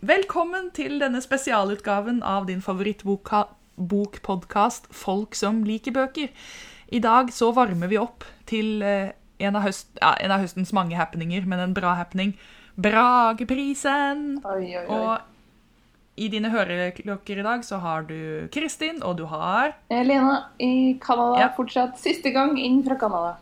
Velkommen til denne spesialutgaven av din favorittbokpodkast Folk som liker bøker. I dag så varmer vi opp til eh, en av, høst, ja, en av høstens mange happeninger, men en bra happening. Brageprisen! Oi, oi, oi. Og i dine høreklokker i dag så har du Kristin, og du har Lena i Canada Ja. fortsatt siste gang inn fra Canada.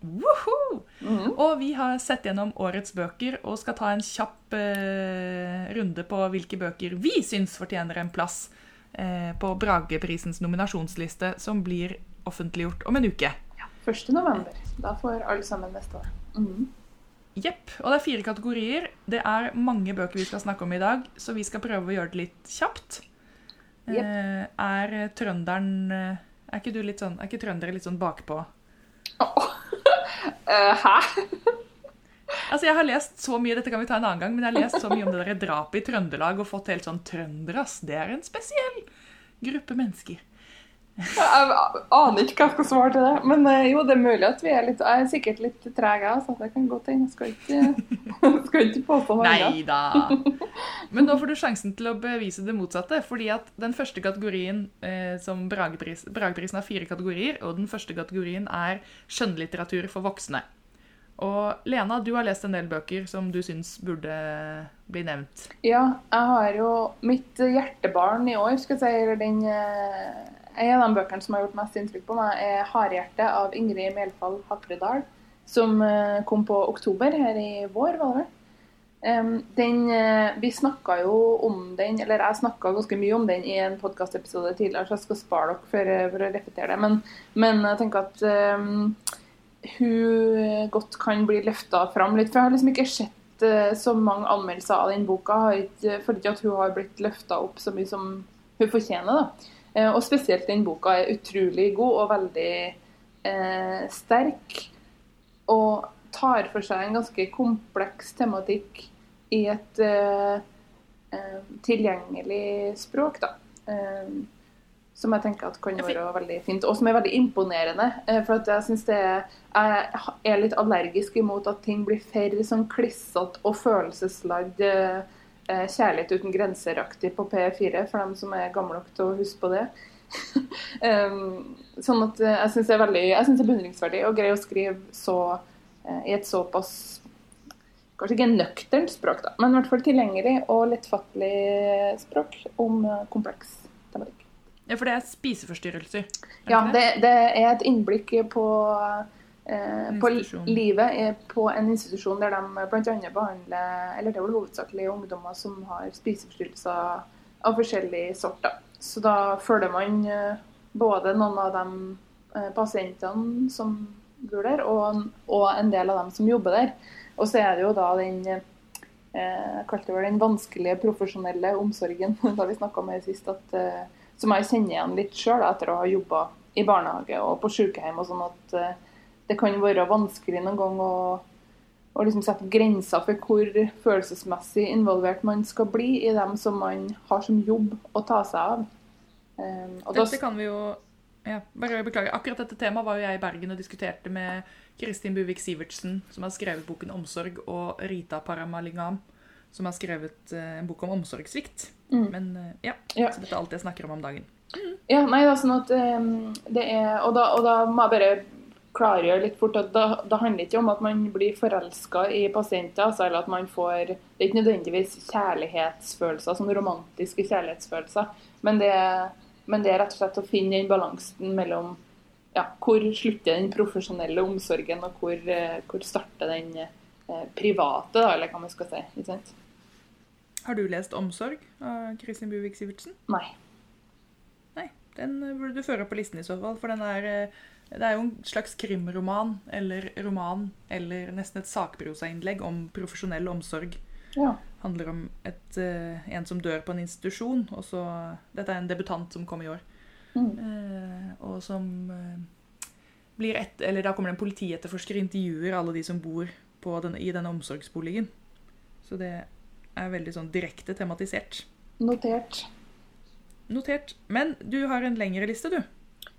Woohoo! Mhm. Og vi har sett gjennom årets bøker og skal ta en kjapp eh, runde på hvilke bøker vi syns fortjener en plass eh, på Brageprisens nominasjonsliste, som blir offentliggjort om en uke. 1. november. Da får alle sammen neste år. Jepp. Og det er fire kategorier. Det er mange bøker vi skal snakke om i dag, så vi skal prøve å gjøre det litt kjapt. Yep. Eh, er trønderen eh, Er ikke du litt sånn Er ikke trøndere litt sånn bakpå? Åh. Eh, hæ? Altså, Jeg har lest så mye, dette kan vi ta en annen gang, men jeg har lest så mye om det der drapet i Trøndelag og fått helt sånn trøndere. Det er en spesiell gruppe mennesker. Jeg aner ikke hva jeg skal svare til det. Men eh, jo, det er mulig at vi er litt Jeg er sikkert litt treg, jeg. Så det kan godt hende. Skal ikke, skal ikke påstå noe Nei da. Men nå får du sjansen til å bevise det motsatte. fordi at den første kategorien eh, som Bragepris, Brageprisen har fire kategorier, og den første kategorien er skjønnlitteratur for voksne. Og Lena, du har lest en del bøker som du syns burde bli nevnt. Ja, jeg har jo mitt hjertebarn i år, skal jeg si, eller den eh, En av de bøkene som har gjort mest inntrykk på meg, er 'Hardhjerte' av Ingrid Melfall Hapredal, som eh, kom på oktober her i vår, var det vel? Eh, vi snakka jo om den, eller jeg snakka ganske mye om den i en podkastepisode tidligere, så jeg skal spare dere for, eh, for å repetere det. Men, men jeg tenker at um, hun godt kan bli løfta fram litt. For jeg har liksom ikke sett så mange anmeldelser av den boka. Jeg føler ikke at hun har blitt løfta opp så mye som hun fortjener. da. Eh, Og spesielt den boka er utrolig god og veldig eh, sterk. Og tar for seg en ganske kompleks tematikk i et eh, eh, tilgjengelig språk, da. Eh, som jeg tenker at kan være veldig fint, og som er veldig imponerende. eh, For jeg syns det er, jeg er litt allergisk imot at ting blir for sånn klissete og følelsesladd eh, kjærlighet uten grenser-aktig på P4, for dem som er gamle nok til å huske på det. sånn at eh, jeg syns det er veldig, jeg synes det er beundringsverdig å greie å skrive så eh, i et såpass Kanskje ikke nøkternt språk, da, men i hvert fall tilgjengelig og lettfattelig språk om eh, kompleks tematikk. Ja, For det er spiseforstyrrelser? er det Ja, det, det er et innblikk på, eh, på livet eh, på en institusjon der de bl.a. behandler eller det er vel hovedsakelig ungdommer som har spiseforstyrrelser av forskjellig sort. Da. Så da følger man eh, både noen av de eh, pasientene som bor der, og, og en del av dem som jobber der. Og så er det jo da den eh, jeg kalte det vel den vanskelige profesjonelle omsorgen da vi snakka om det sist, at, eh, som jeg kjenner igjen litt sjøl etter å ha jobba i barnehage og på sykehjem. og sånn at eh, Det kan være vanskelig noen gang å, å liksom sette grenser for hvor følelsesmessig involvert man skal bli i dem som man har som jobb å ta seg av. Um, da, Dette kan vi jo ja, bare beklager. Akkurat dette temaet var jo jeg i Bergen og diskuterte med Kristin Buvik Sivertsen, som har skrevet boken 'Omsorg', og Rita Paramalingam, som har skrevet eh, en bok om omsorgssvikt. Mm. Men eh, ja, Ja. så dette er alt jeg snakker om om dagen. Ja, nei, da, sånn at um, det er og da, og da må jeg bare klargjøre litt fort at da, det handler det ikke om at man blir forelska i pasienter, altså, eller at man får Det er ikke nødvendigvis kjærlighetsfølelser, sånn romantiske kjærlighetsfølelser, men det, men det er rett og slett å finne den balansen mellom ja, hvor slutter den profesjonelle omsorgen, og hvor, eh, hvor starter den eh, private, da, eller hva man skal si. Ikke sant? Har du lest 'Omsorg' av Kristin Buvik Sivertsen? Nei. Nei, den burde du føre på listen i så fall. For den er, eh, det er jo en slags krimroman, eller roman, eller nesten et sakprosainnlegg om profesjonell omsorg. Ja. handler om et, uh, en som dør på en institusjon. Og så, dette er en debutant som kom i år. Mm. Uh, og som uh, blir et, eller Da kommer det en politietterforsker og intervjuer alle de som bor på denne, i denne omsorgsboligen. Så det er veldig sånn direkte tematisert. Notert. Notert. Men du har en lengre liste, du.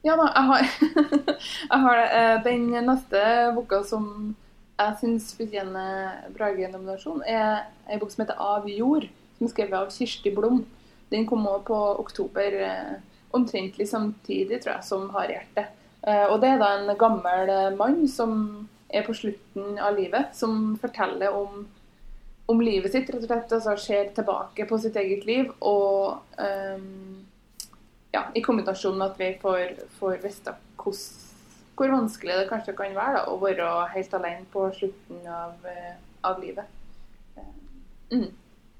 Ja da, jeg har, jeg har det. den neste boka som jeg syns fortjener Brage-nominasjon, er en bok som heter 'Av jord', som er skrevet av Kirsti Blom. Den kom også på oktober omtrent omtrentlig samtidig, tror jeg, som har hjertet. og det er da en gammel eh, mann som er på slutten av livet, som forteller om, om livet sitt, rett og slett. Altså ser tilbake på sitt eget liv. Og um, ja, i kombinasjon med at vi får, får vite hvor vanskelig det kanskje kan være da, å være helt alene på slutten av, av livet. Mm.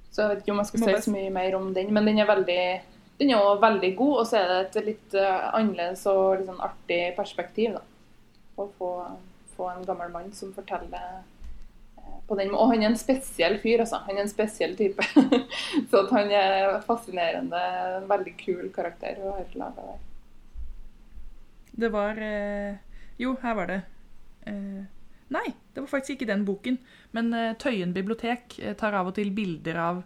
Så jeg vet ikke om jeg skal si så mye mer om den, men den er veldig, den er også veldig god. Og så er det et litt uh, annerledes og litt sånn artig perspektiv. da. Å få, få, en gammel mann som forteller på den Og han er en spesiell fyr, altså. Han er en spesiell type. så han er fascinerende. En veldig kul karakter å ha laga der. Det var uh, Jo, her var det. Nei, det var faktisk ikke den boken. Men uh, Tøyen bibliotek tar av og til bilder av,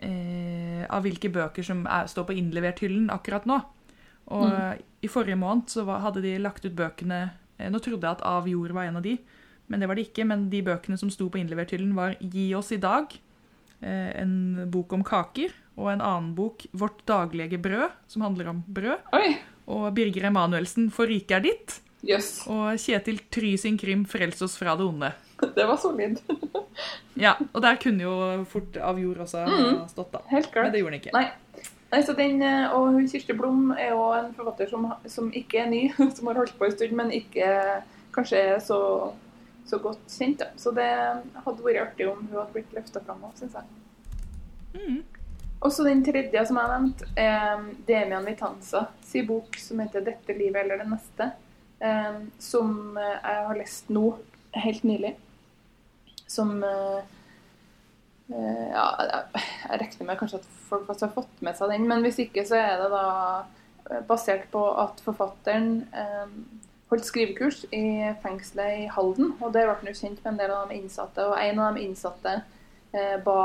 av hvilke bøker som er, står på innlevert-hyllen akkurat nå. Og mm. i forrige måned så var, hadde de lagt ut bøkene Nå trodde jeg at Av jord var en av de, men det var det ikke. Men de bøkene som sto på innlevert-hyllen, var Gi oss i dag, en bok om kaker, og en annen bok, Vårt daglige brød, som handler om brød. Oi. Og Birger Emanuelsen, For riket er ditt. Yes. Og Kjetil Try sin krim 'Frels oss fra det onde'. Det var solid. ja, og der kunne jo fort Av jord også mm. stått, da. Helt klart. Men det gjorde den ikke. Nei. Nei, så den, og hun Kirsti Blom er jo en forfatter som, som, ikke er ny, som har holdt på en stund, men ikke kanskje er så, så godt kjent. Da. Så det hadde vært artig om hun hadde blitt løfta fram òg, syns jeg. Mm. Også den tredje som jeg har nevnt, er Demian Vitanza sin bok som heter 'Dette livet eller det neste'. Eh, som jeg har lest nå, helt nylig. Som eh, eh, Ja, jeg regner med kanskje at folk har fått med seg den, men hvis ikke så er det da basert på at forfatteren holdt skrivekurs i fengselet i Halden. Og der ble han kjent med en del av de innsatte. Og en av de innsatte eh, ba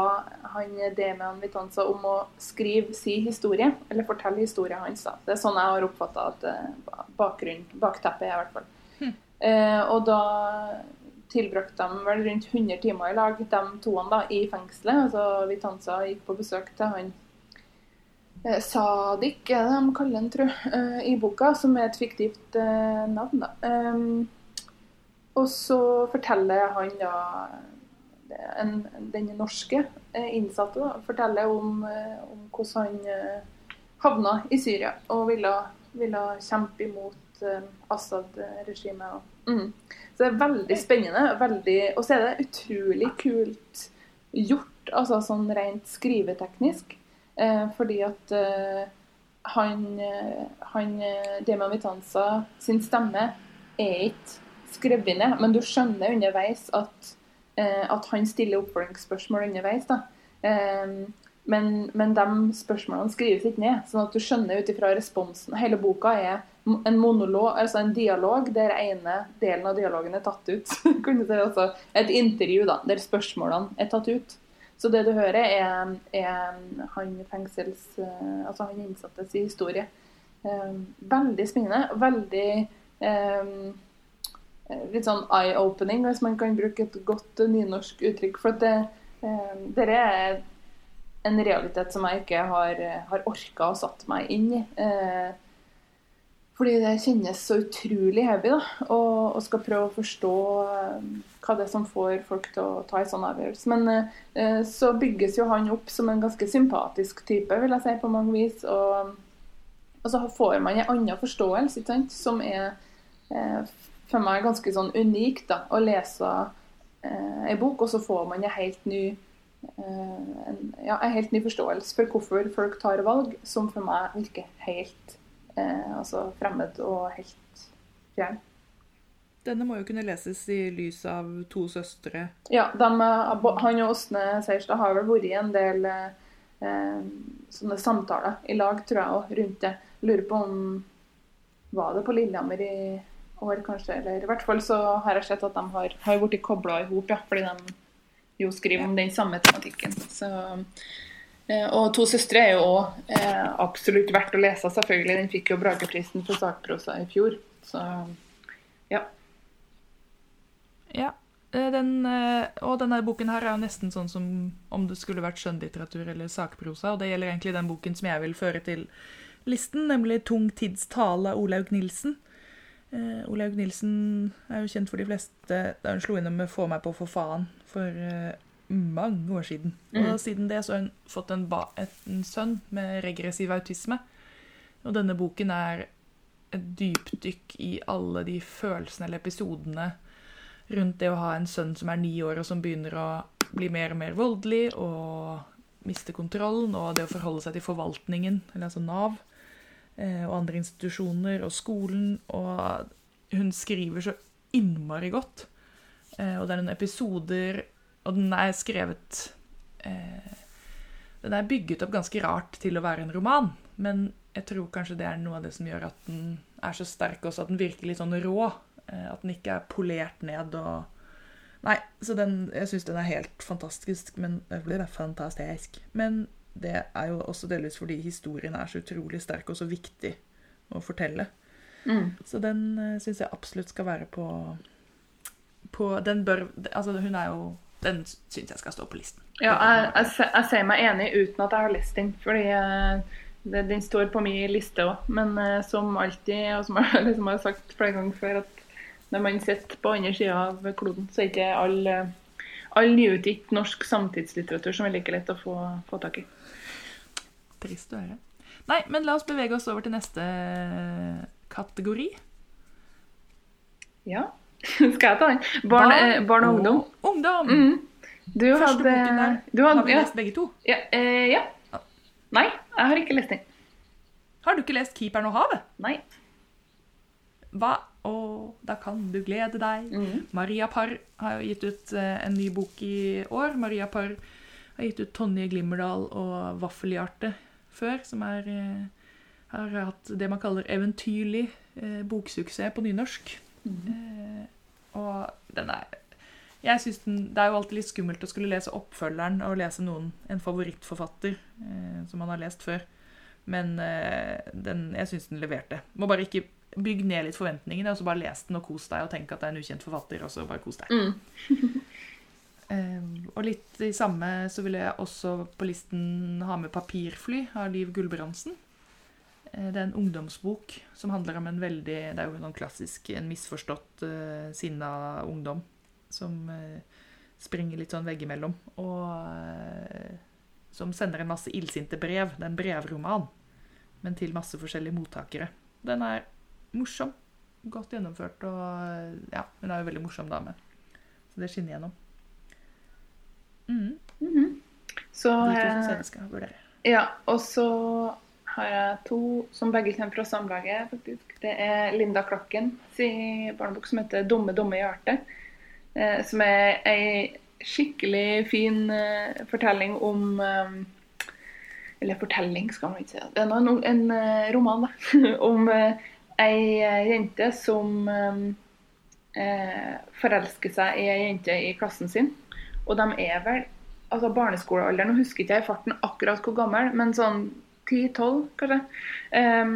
han Demian Vitanza om å skrive sin historie, eller fortelle historien hans. da. Det er sånn jeg har oppfatta at eh, bakgrunn, bakteppet er, i hvert fall. Hm. Eh, og da tilbrakte de vel rundt 100 timer i lag, de toene da, i fengselet. Altså Vitanza gikk på besøk til han Sadik, er det de kaller han, tror jeg, eh, i boka, som er et fiktivt eh, navn. da. Og så forteller han da en, den norske eh, innsatte da, forteller om, eh, om, hvordan han eh, havna i Syria og ville, ville kjempe imot Assad-regimet. Mm. Så det er veldig spennende. Veldig, og så er det utrolig kult gjort, altså sånn rent skriveteknisk. Eh, fordi at eh, han, han Demian Vitanza sin stemme er ikke skrevet ned, men du skjønner underveis at Eh, at han stiller oppfølgingsspørsmål underveis. da. Men, men de spørsmålene skrives ikke ned, sånn at du skjønner ut ifra responsen. Hele boka er en monolog, altså en dialog der ene delen av dialogen er tatt ut. altså et intervju da, der spørsmålene er tatt ut. Så det du hører, er, er han fengsels, eh, altså han innsattes historie. Veldig spennende. Veldig um, litt sånn eye-opening, hvis man kan bruke et godt nynorsk uttrykk. For det, um, det er en realitet som jeg ikke har, har orka å satt meg inn i. Eh, fordi det kjennes så utrolig heavy da, og, skal prøve å forstå hva det er som får folk til å ta en sånn avgjørelse. Men så bygges jo han opp som en ganske sympatisk type, vil jeg si, på mange vis. Og, og så får man en annen forståelse, ikke sant, som er for meg ganske sånn unikt da, å lese eh, en bok, og så får man en helt ny eh, en, ja, en helt ny forståelse for hvorfor folk tar valg som for meg virker helt eh, altså fremmed og helt fjern. Denne må jo kunne leses i lys av to søstre. Ja, de, han og Åsne Seierstad har vel vært i en del eh, sånne samtaler i lag, tror jeg, og rundt det. Lurer på om Var det på Lillehammer i år, kanskje. Eller i hvert fall så har jeg sett at de har, har blitt kobla i hop, ja, fordi de jo skriver om den samme tematikken. Så, eh, og 'To søstre' er jo òg eh, absolutt verdt å lese, selvfølgelig. Den fikk jo Brageprisen for sakprosa i fjor. Så ja. Ja. eh, den, eh, og denne boken her er jo nesten sånn som om det skulle vært skjønnlitteratur eller sakprosa, og det gjelder egentlig den boken som jeg vil føre til listen, nemlig 'Tung tids tale' av Olaug Nilsen. Eh, Olaug Nilsen er jo kjent for de fleste da hun slo innom med 'Få meg på for faen' for eh, mange år siden. Mhm. Og siden det så har hun fått en, ba en sønn med regressiv autisme. Og denne boken er et dypdykk i alle de følelsene eller episodene rundt det å ha en sønn som er ni år, og som begynner å bli mer og mer voldelig og miste kontrollen, og det å forholde seg til forvaltningen, eller altså Nav, eh, og andre institusjoner, og skolen. Og hun skriver så innmari godt. Eh, og det er noen episoder Og den er skrevet eh, Den er bygget opp ganske rart til å være en roman, men jeg tror kanskje det er noe av det som gjør at den er så sterk også, at den virker litt sånn rå. Eh, At den ikke er polert ned og Nei, så den, jeg syns den er helt fantastisk. Men det blir det fantastisk. Men det er jo også delvis fordi historien er så utrolig sterk og så viktig å fortelle. Mm. Så den uh, syns jeg absolutt skal være på, på Den bør Altså, hun er jo Den syns jeg skal stå på listen. Ja, jeg, jeg, jeg sier meg enig uten at jeg har lest den. Fordi eh, det, den står på min liste òg. Men eh, som alltid, og som jeg liksom har sagt flere ganger før, at når man sitter på andre sida av kloden, så er ikke all, eh, all nyutgitt norsk samtidslitteratur som er like lett å få, få tak i. Trist å høre. Nei, men la oss bevege oss over til neste kategori. Ja. Skal jeg ta den? Barn, barn og ungdom. Ungdom! Mm. Du Første hadde, boken der du har hadde vi ja, lest begge to. ja, eh, ja. Nei, jeg har ikke lest den. Har du ikke lest 'Keeperen og havet'? Nei. Hva? Å, da kan du glede deg. Mm. Maria Parr har jo gitt ut eh, en ny bok i år. Maria Parr har gitt ut 'Tonje Glimmerdal' og 'Vaffelhjerte' før, som er, eh, har hatt det man kaller eventyrlig eh, boksuksess på nynorsk. Eh, og den er jeg synes den, Det er jo alltid litt skummelt å skulle lese oppfølgeren og lese noen, en favorittforfatter eh, som man har lest før. Men eh, den, jeg syns den leverte. Må bare ikke bygge ned litt forventningene, og så bare les den og kos deg og tenk at det er en ukjent forfatter, og så bare kos deg. Mm. Eh, og litt i samme så vil jeg også på listen ha med 'Papirfly' av Liv Gulbrandsen. Eh, det er en ungdomsbok som handler om en veldig Det er jo noen klassisk en misforstått, uh, sinna ungdom som eh, springer litt sånn veggimellom. Og eh, som sender en masse illsinte brev. Det er en brevroman, men til masse forskjellige mottakere. Den er morsom. Godt gjennomført, og ja, hun er jo en veldig morsom dame. Så det skinner gjennom. Mm. Mhm. Så eh, vi skal vurdere. Ja, og så har jeg to som begge kommer fra Samlaget, faktisk. Det er Linda Klokken sin barnebok som heter 'Dumme, dumme hjerte'. Eh, som er ei skikkelig fin eh, fortelling om eh, Eller fortelling, skal man ikke si. Det er nå en, eh, roman, da. om eh, ei eh, jente som eh, eh, forelsker seg i ei jente i klassen sin. Og de er vel altså barneskolealderen, nå husker ikke jeg i farten akkurat hvor gammel, men sånn 10-12 kanskje. Um,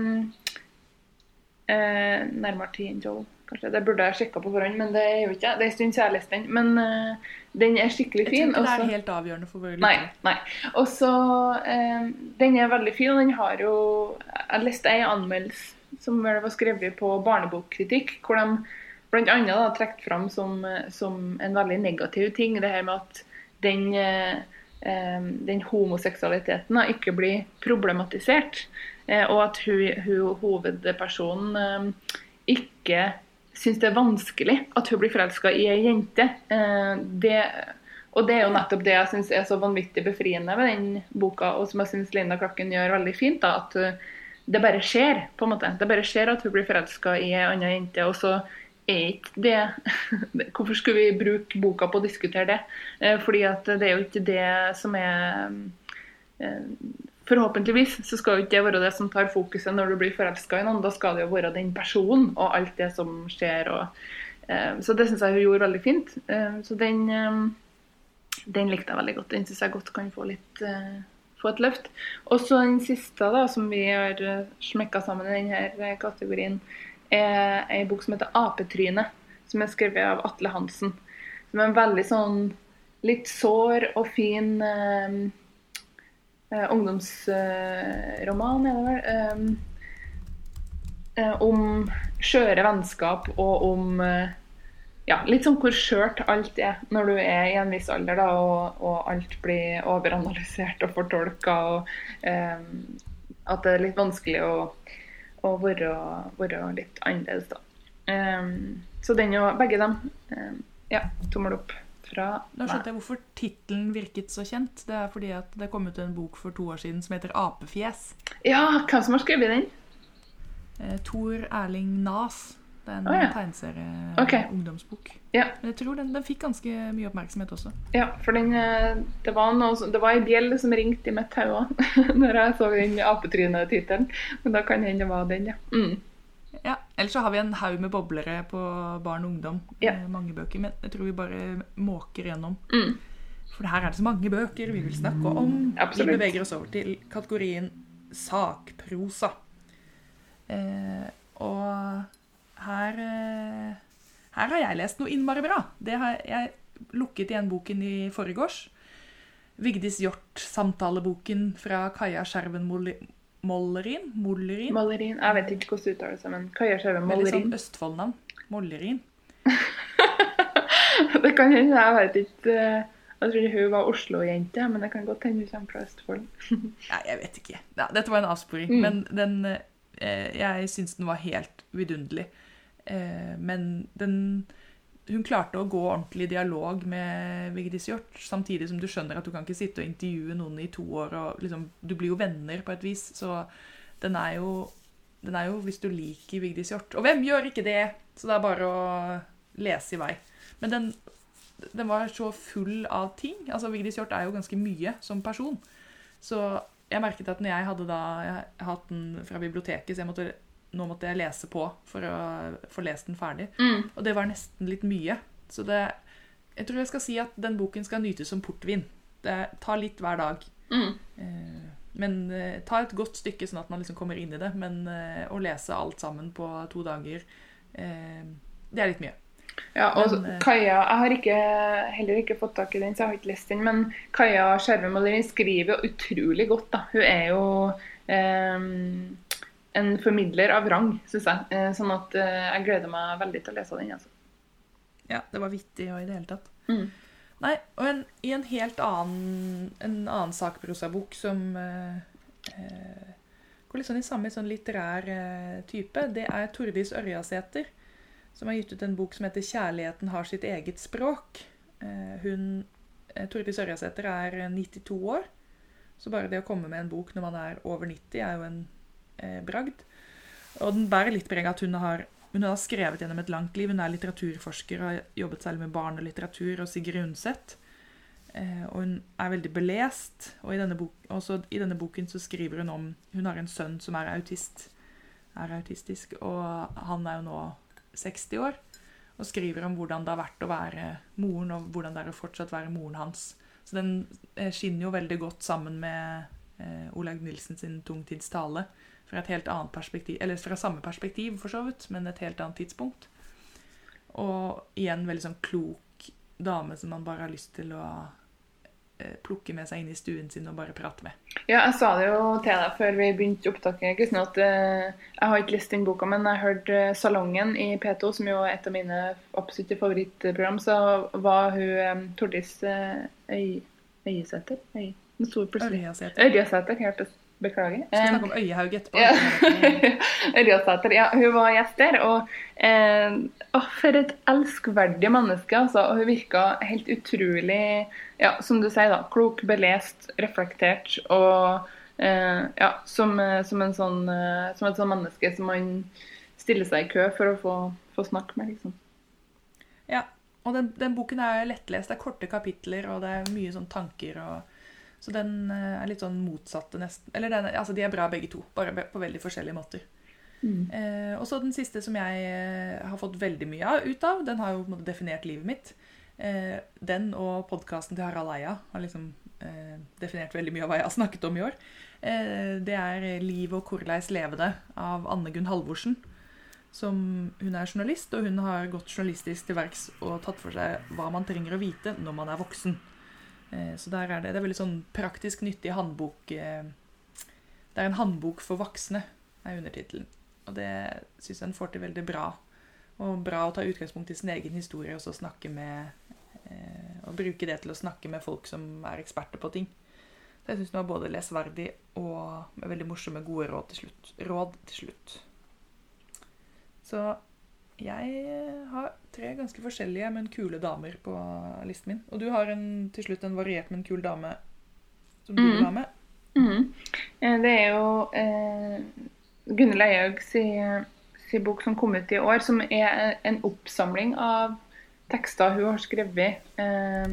uh, nærmere 10 enn 12, kanskje. Det burde jeg sjekka på forhånd, men det er jo ikke. Det er en stund siden jeg leste den. Men uh, den er skikkelig fin. Jeg tror ikke ikke det er helt avgjørende for vår Nei. nei. Og så uh, Den er veldig fin, og den har jo Jeg leste ei anmeldelse som vel var skrevet på barnebokkritikk, hvor de bl.a. trukket fram som, eh, som en veldig negativ ting det her med at den, eh, eh, den homoseksualiteten da, ikke blir problematisert. Eh, og at hun, hun hovedpersonen eh, ikke syns det er vanskelig at hun blir forelska i ei jente. Eh, det, og det er jo nettopp det jeg syns er så vanvittig befriende med den boka, og som jeg syns Linda Klakken gjør veldig fint. da, At eh, det bare skjer, på en måte. Det bare skjer at hun blir forelska i ei anna jente. og så er ikke det Hvorfor skulle vi bruke boka på å diskutere det? Eh, Fordi at det er jo ikke det som er Forhåpentligvis så skal jo ikke det være det som tar fokuset når du blir forelska i noen. Da skal det jo være den personen og alt det som skjer. Og, eh, så det syns jeg hun gjorde veldig fint. Eh, så den, eh, den likte jeg veldig godt. Den syns jeg godt kan få litt eh, få et løft. Og så den siste da, som vi har uh, smekka sammen i denne kategorien, er ei bok som heter 'Apetryne', som er skrevet av Atle Hansen. Som er en veldig sånn litt sår og fin eh, eh, ungdomsroman, er det vel. Eh, eh, om skjøre vennskap og om eh, ja, litt sånn hvor skjørt alt er når du er i en viss alder, da, og, og alt blir overanalysert og fortolka, og eh, at det er litt vanskelig å, å være, være litt annerledes, da. Eh, så den og begge dem. eh, ja, tommel opp fra Da skjønte jeg hvorfor tittelen virket så kjent. Det er fordi at det kom ut en bok for to år siden som heter 'Apefjes'. Ja, hvem som har skrevet den? Eh, Tor Erling Nas. Det er en oh, ja. tegneserie Ok. ungdomsbok. Ja. Men jeg tror den, den fikk ganske mye oppmerksomhet også. Ja, for den, eh, det var, noe, det var ei bjell som ringte i mitt hode når jeg så den apetryne-tittelen. Men da kan hende det var den, ja. Mm. Ja, Ellers så har vi en haug med boblere på barn og ungdom. Ja. Eh, Mange bøker. Men jeg tror vi bare måker gjennom. Mm. For her er det så mange bøker vi vil snakke om. Absolutt. Vi beveger oss over til kategorien sakprosa. Eh, og her eh, Her har jeg lest noe innmari bra. Det har jeg lukket igjen boken i forgårs. Vigdis Hjort, samtaleboken fra Kaja Skjerven Molli- Mollerin. Mollerin. Jeg vet ikke hvordan det uttales, men Kaja Skjerven Veldig sånn. Østfold-navn. Mollerin. Det kan hende, jeg vet ikke. eh, Jeg tror hun var Oslo-jente, men det kan godt hende hun kommer fra Østfold. Nei, jeg vet ikke. Ja, dette var en avsporing. Mm. Men den eh, Jeg syns den var helt vidunderlig. Eh, men den Hun klarte å gå ordentlig i dialog med Vigdis Hjort, samtidig som du skjønner at du kan ikke sitte og intervjue noen i to år, og liksom Du blir jo venner på et vis, så den er jo den er jo hvis du liker Vigdis Hjort. Og hvem gjør ikke det? Så det er bare å lese i vei. Men den, den var så full av ting. Altså Vigdis Hjort er jo ganske mye som person. Så jeg merket at når jeg hadde da Jeg hatt den fra biblioteket, så jeg måtte, nå måtte jeg lese på for å få lest den ferdig. Mm. Og det var nesten litt mye. Så det Jeg tror jeg skal si at den boken skal nytes som portvin. Det tar litt hver dag. Mm. Eh, Men eh, ta et godt stykke sånn at man liksom kommer inn i det. Men eh, å lese alt sammen på to dager, eh, det er litt mye. Ja, og Men, eh, Kaja Jeg har ikke, heller ikke fått tak i den, så jeg har ikke lest den. Men Kaja Skjerve skriver jo utrolig godt. da. Hun er jo eh, en formidler av rang, syns jeg. Eh, sånn at eh, jeg gleder meg veldig til å lese den. altså. Ja, det var vittig og i det hele tatt. Mm. Nei, og en, i en helt annen, en annen sakprosabok som eh, eh, går litt sånn i samme sånn litterær eh, type, det er Tordis Ørjasæter, som har gitt ut en bok som heter 'Kjærligheten har sitt eget språk'. Eh, hun, Tordis Ørjasæter er eh, 92 år, så bare det å komme med en bok når man er over 90, er jo en eh, bragd. Og den bærer litt preg av at hun har hun har skrevet gjennom et langt liv. Hun er litteraturforsker og har jobbet særlig med barn og Sigrid Undset. Eh, og hun er veldig belest. Og i denne, bok, i denne boken så skriver hun om Hun har en sønn som er autist. Er autistisk. Og han er jo nå 60 år. Og skriver om hvordan det har vært å være moren, og hvordan det er å fortsatt være moren hans. Så den eh, skinner jo veldig godt sammen med eh, Olaug Nilsen sin 'Tungtids tale' fra et helt annet perspektiv, eller fra samme perspektiv for så vidt, men et helt annet tidspunkt. Og igjen veldig sånn klok dame som man bare har lyst til å eh, plukke med seg inn i stuen sin og bare prate med. Ja, jeg sa det jo til deg før vi begynte opptaket, sånn at eh, jeg har ikke lest den boka, men jeg hørte eh, Salongen i P2, som jo er et av mine absolutte favorittprogram, så var hun Tordis Øy, Øyesæter? Øy. Ørjasæter. Ørjasæter, Beklager. Skal vi Eh, snakke om Øyehaug etterpå? Ja. Ja, hun var gjest der. Og eh, å, for et elskverdig menneske. Altså. Og hun virka helt utrolig, ja, som du sier, da, klok, belest, reflektert. Og eh, ja, som, eh, som, en sånn, eh, som et sånn menneske som man stiller seg i kø for å få, få snakke med. liksom. Ja, og den, den boken er lettlest. Det er korte kapitler, og det er mye sånn tanker. og Så den eh, er litt sånn motsatte, nesten. Eller den, altså, de er bra begge to, bare på veldig forskjellige måter. Eh, og så den siste som jeg eh, har fått veldig mye av, ut av, den har jo på en måte definert livet mitt. Eh, den og podkasten til Harald Eia har liksom eh, definert veldig mye av hva jeg har snakket om i år. Det er 'Liv og korleis leve det' av Anne Gunn Halvorsen. Som, hun er journalist, og hun har gått journalistisk til verks og tatt for seg hva man trenger å vite når man er voksen. Eh, så der er det, det er veldig sånn praktisk nyttig håndbok eh, Det er en håndbok for voksne, er undertittelen. Og det syns jeg den får til veldig bra. Og bra å ta utgangspunkt i sin egen historie og så snakke med eh, Og bruke det til å snakke med folk som er eksperter på ting. Så jeg syns den var både lesverdig og med veldig morsomme, gode råd til slutt. Råd til slutt. Så jeg har tre ganske forskjellige, men kule damer på listen min. Og du har en, til slutt en variert, men kul dame som du vil Mhm. ha med. Mhm. Eh, Det er jo eh, Gunhild Eihaug si, si bok som kom ut i år, som er en oppsamling av tekster hun har skrevet. Eh,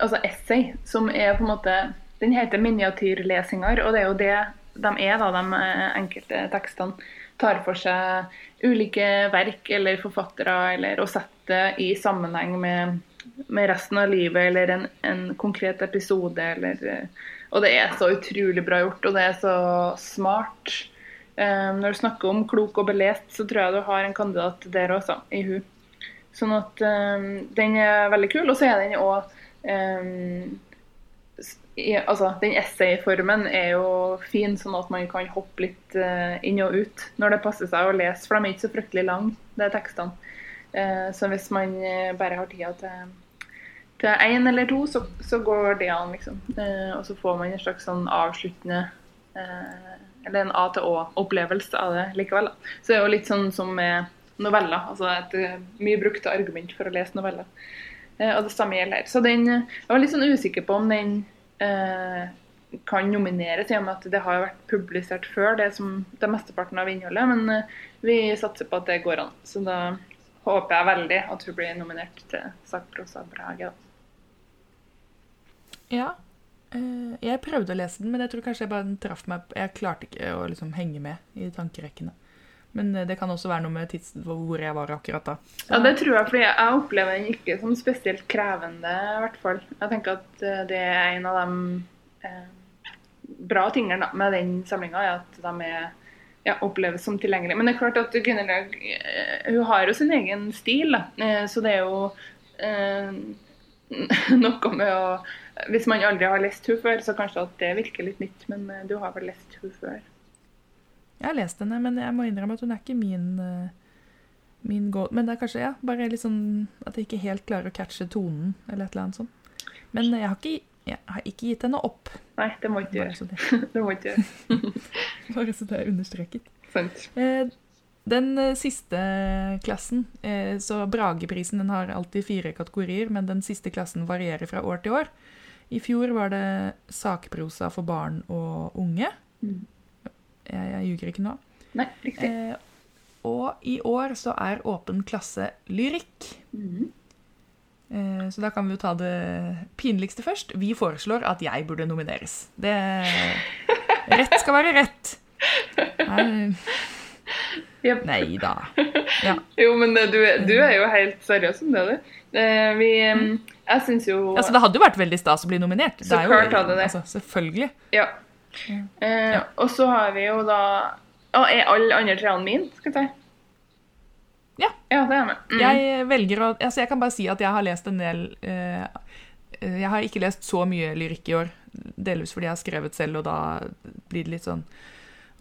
altså essay, som er på en måte Den heter 'Miniatyrlesinger', og det er jo det de er, da, de eh, enkelte tekstene. Tar for seg ulike verk eller forfattere, eller å sette det i sammenheng med, med resten av livet, eller en, en konkret episode, eller eh, Og det er så utrolig bra gjort, og det er så smart. Um, når du snakker om klok og belest, så tror jeg du har en kandidat der også, i hun. Sånn at um, den er veldig kul, og så er den òg altså, Den essayformen er jo fin, sånn at man kan hoppe litt uh, inn og ut når det passer seg å lese. For de er ikke så fryktelig lange, de tekstene. Uh, så hvis man eh, bare har tida til til én eller to, så, så går det an, liksom. Uh, og så får man en slags sånn avsluttende Eller en A-til-Å-opplevelse av det likevel. Så det er jo litt sånn som med noveller. Altså et mye brukte argument for å lese noveller. Og det samme gjelder her. Så den Jeg var litt sånn usikker på om den kan nomineres, i og med at det har vært publisert før, det som det mesteparten av innholdet. Men eh, vi satser på at det går an. Så da håper jeg veldig at hun blir nominert til sakprosa Brage. Ja. eh, jeg prøvde å lese den, men jeg tror kanskje jeg bare den traff meg Jeg klarte ikke å liksom henge med i tankerekkene. Men eh, det kan også være noe med tids hvor jeg var akkurat da. Ja, det tror jeg, fordi jeg opplever den ikke som spesielt krevende, i hvert fall. Jeg tenker at eh, det er en av de eh, bra tingene med den samlinga, at de er, ja, oppleves som tilgjengelige. Men det er klart at Gunnhild eh, hun har jo sin egen stil. Så det er jo eh, noe med å Hvis man aldri har lest henne før, så kanskje at det virker litt nytt, men du har vel lest henne før? Jeg har lest henne, men jeg må innrømme at hun er ikke min eh, min goal. Men det er kanskje ja, bare litt sånn at jeg ikke helt klarer å catche tonen, eller et eller annet sånt. Men jeg har ikke, jeg har ikke gitt henne opp. Nei, det må ikke gjøre. det, Det må ikke gjøre. bare så det er understreket. Sant. Eh, Den eh, siste klassen, eh, så Brageprisen den har alltid fire kategorier, men den siste klassen varierer fra år til år. I fjor var det sakprosa for barn og unge. Mm. Jeg, jeg ljuger ikke nå. Nei, riktig. Eh, og i år så er åpen klasse lyrikk. Mm. Eh, så da kan vi jo ta det pinligste først. Vi foreslår at jeg burde nomineres. Det Rett skal være rett. Nei, Jep. nei da. Ja. Jo, men du, du er jo helt seriøs om det, du. Vi eh, Jeg syns jo Altså, det hadde jo vært veldig stas å bli nominert. Så er jo, klart hadde det. Altså, selvfølgelig. Ja. Eh, Og så har vi jo da Å, er alle andre treene mine, skal jeg si? Ja. Ja, det er med. Mm. Jeg velger å Altså, jeg kan bare si at jeg har lest en del eh, eh, Jeg har ikke lest så mye lyrikk i år. Delvis fordi jeg har skrevet selv, og da blir det litt sånn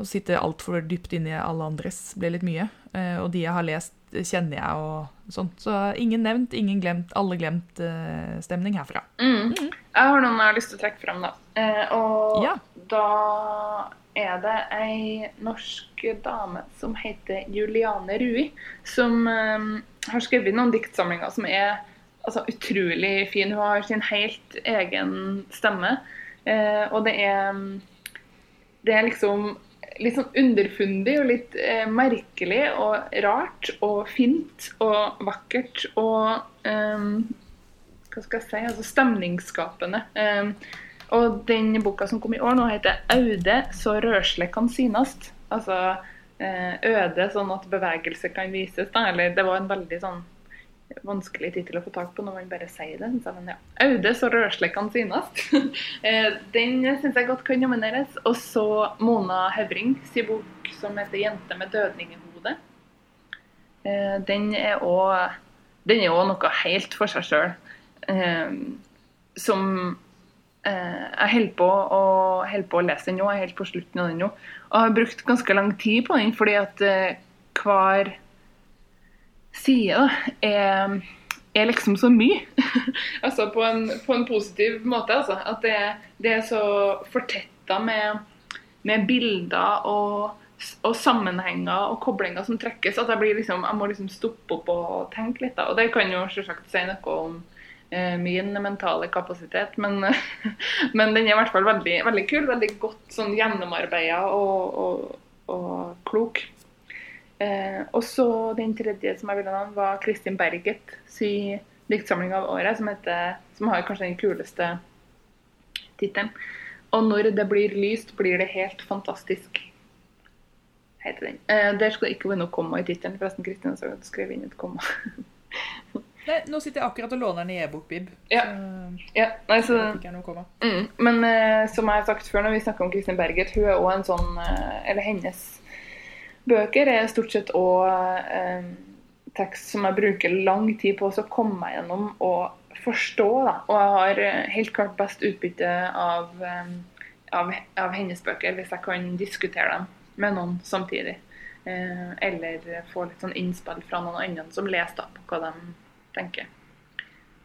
Å sitte altfor dypt inni alle andres blir litt mye. Eh, og de jeg har lest, kjenner jeg og sånt. Så ingen nevnt, ingen glemt, alle glemt eh, herfra. Mm. Jeg har noen jeg har lyst til å trekke frem, da. Eh, og Ja. Da er det ei norsk dame som heter Juliane Rui, som eh, har skrevet noen diktsamlinger som er altså, utrolig fine. Hun har sin helt egen stemme. Eh, og det er Det er liksom litt sånn underfundig og litt eh, merkelig og rart og fint og vakkert og eh, hva skal jeg si, altså stemningsskapende. Um, og den boka som kom i år nå heter 'Aude så rørsle kan synast'. Altså eh, øde sånn at bevegelse kan vises. Da. Eller det var en veldig sånn vanskelig tittel å få tak på når man bare sier det. synes jeg, Men ja. 'Aude så rørsle kan synast'. Eh, den syns jeg godt kan nomineres. Og så Mona Høvring sin bok som heter 'Jente med dødning eh, den er òg den er òg noe helt for seg sjøl. som eh, Jeg holder på, på å lese den nå. Jeg er helt på slutten av den nå. Og har brukt ganske lang tid på den, fordi at eh, hver side da, er, er liksom så mye. altså på en, på en positiv måte, altså. At det, det er så fortetta med, med bilder og, og sammenhenger og koblinger som trekkes, at jeg, blir liksom, jeg må liksom stoppe opp og tenke litt. Da. Og det kan jo selvsagt si noe om eh, min mentale kapasitet, men, men den er i hvert fall veldig, veldig kul. Veldig godt sånn gjennomarbeida og, og, og klok. Eh, og så den tredje som jeg ville navne, var Kristin Berget si diktsamling av året, som, heter, som har kanskje den kuleste tittelen. Og når det blir lyst, blir det helt fantastisk. Heter den. Eh, der skal det ikke være noe komma i tittelen. Forresten, Kristin har skrevet inn et komma. Nei, nå sitter jeg akkurat og låner den i e-bokbib. Ja. Ja, nei, så, mm, men uh, som jeg har sagt før når vi snakker om Kristin Berget, hun er også en sånn uh, Eller hennes bøker er stort sett òg uh, tekst som jeg bruker lang tid på å komme meg gjennom og forstå. Da. Og jeg har eh, helt klart best utbytte av, um, av, av hennes bøker hvis jeg kan diskutere dem med noen samtidig. Eh, eller få litt sånn innspill fra noen andre som leser da, på hva de tenker.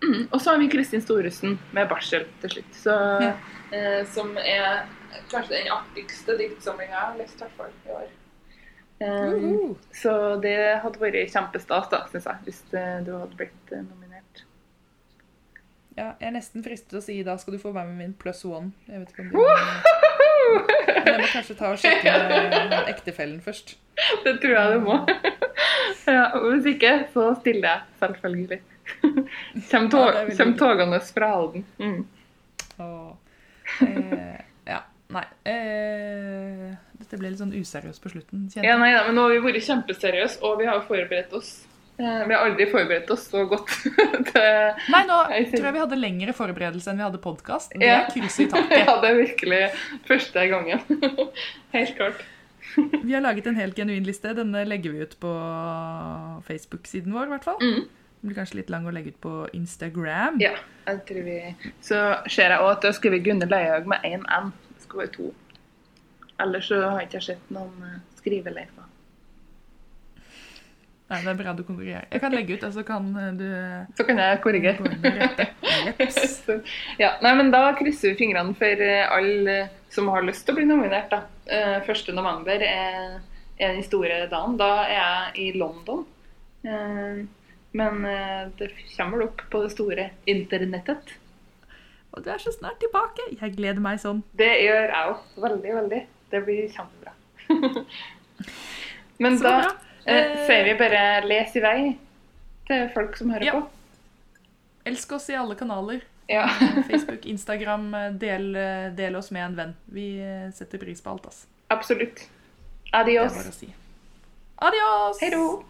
Mm. Og så har vi Kristin Storesen med 'Barsel' til slutt. Så, Ja. eh, som er kanskje den artigste diktsamlinga jeg har lest i hvert fall i år. Um, Uhu. så det hadde vært kjempestas, da, syns jeg, hvis eh, du hadde blitt eh, nominert. Ja, jeg er nesten fristet til å si da skal du få være med min pluss one. Jeg vet ikke om det Men jeg må kanskje ta og sjekke med ektefellen først. Det tror jeg du må. ja, og hvis ikke, så stiller jeg, selvfølgelig. Kjem, tog, Ja, kjem bra. togende fra Halden. Mm. Og, eh, ja, nei. Eh, dette ble litt sånn useriøst på slutten. Ja, nei da, men nå har vi vært kjempeseriøse, og vi har forberedt oss. Eh, Vi har aldri forberedt oss så godt til Nei, nå Jeg tror jeg vi hadde lengre forberedelse enn vi hadde podkast. Det Ja. er kryss i taket. Ja, det er virkelig første gangen. Helt klart. Vi har laget en helt genuin liste. Denne legger vi ut på Facebook-siden vår, i hvert fall. Mm. Den blir kanskje litt lang å legge ut på Instagram. Ja, jeg tror vi Så ser jeg òg at da vi Gunne Leihaug med én N. Det skal være to. Ellers så har ikke sett noen eh, skriveleifer. Nei, det er bra du konkurrerer. Jeg kan legge ut, og så kan eh, du Så kan jeg korrigere. ja, nei, men Da krysser vi fingrene for eh, alle som har lyst til å bli nominert. da. Eh, 1. november er, er den store dagen. Da er jeg i London. Eh, men eh, det kommer vel opp på det store internettet. Og du er så snart tilbake. Jeg gleder meg sånn. Det gjør jeg òg. Veldig, veldig. Det blir kjempebra. men Så da bra. Eh, sier vi bare 'les i vei' til folk som hører Ja. på. Elsk oss i alle kanaler. Ja. Facebook, Instagram. eh, Del, eh, del oss med en venn. Vi eh, setter pris på alt, ass. Absolutt. Adios. Det er bare å si. Adios! Hei då.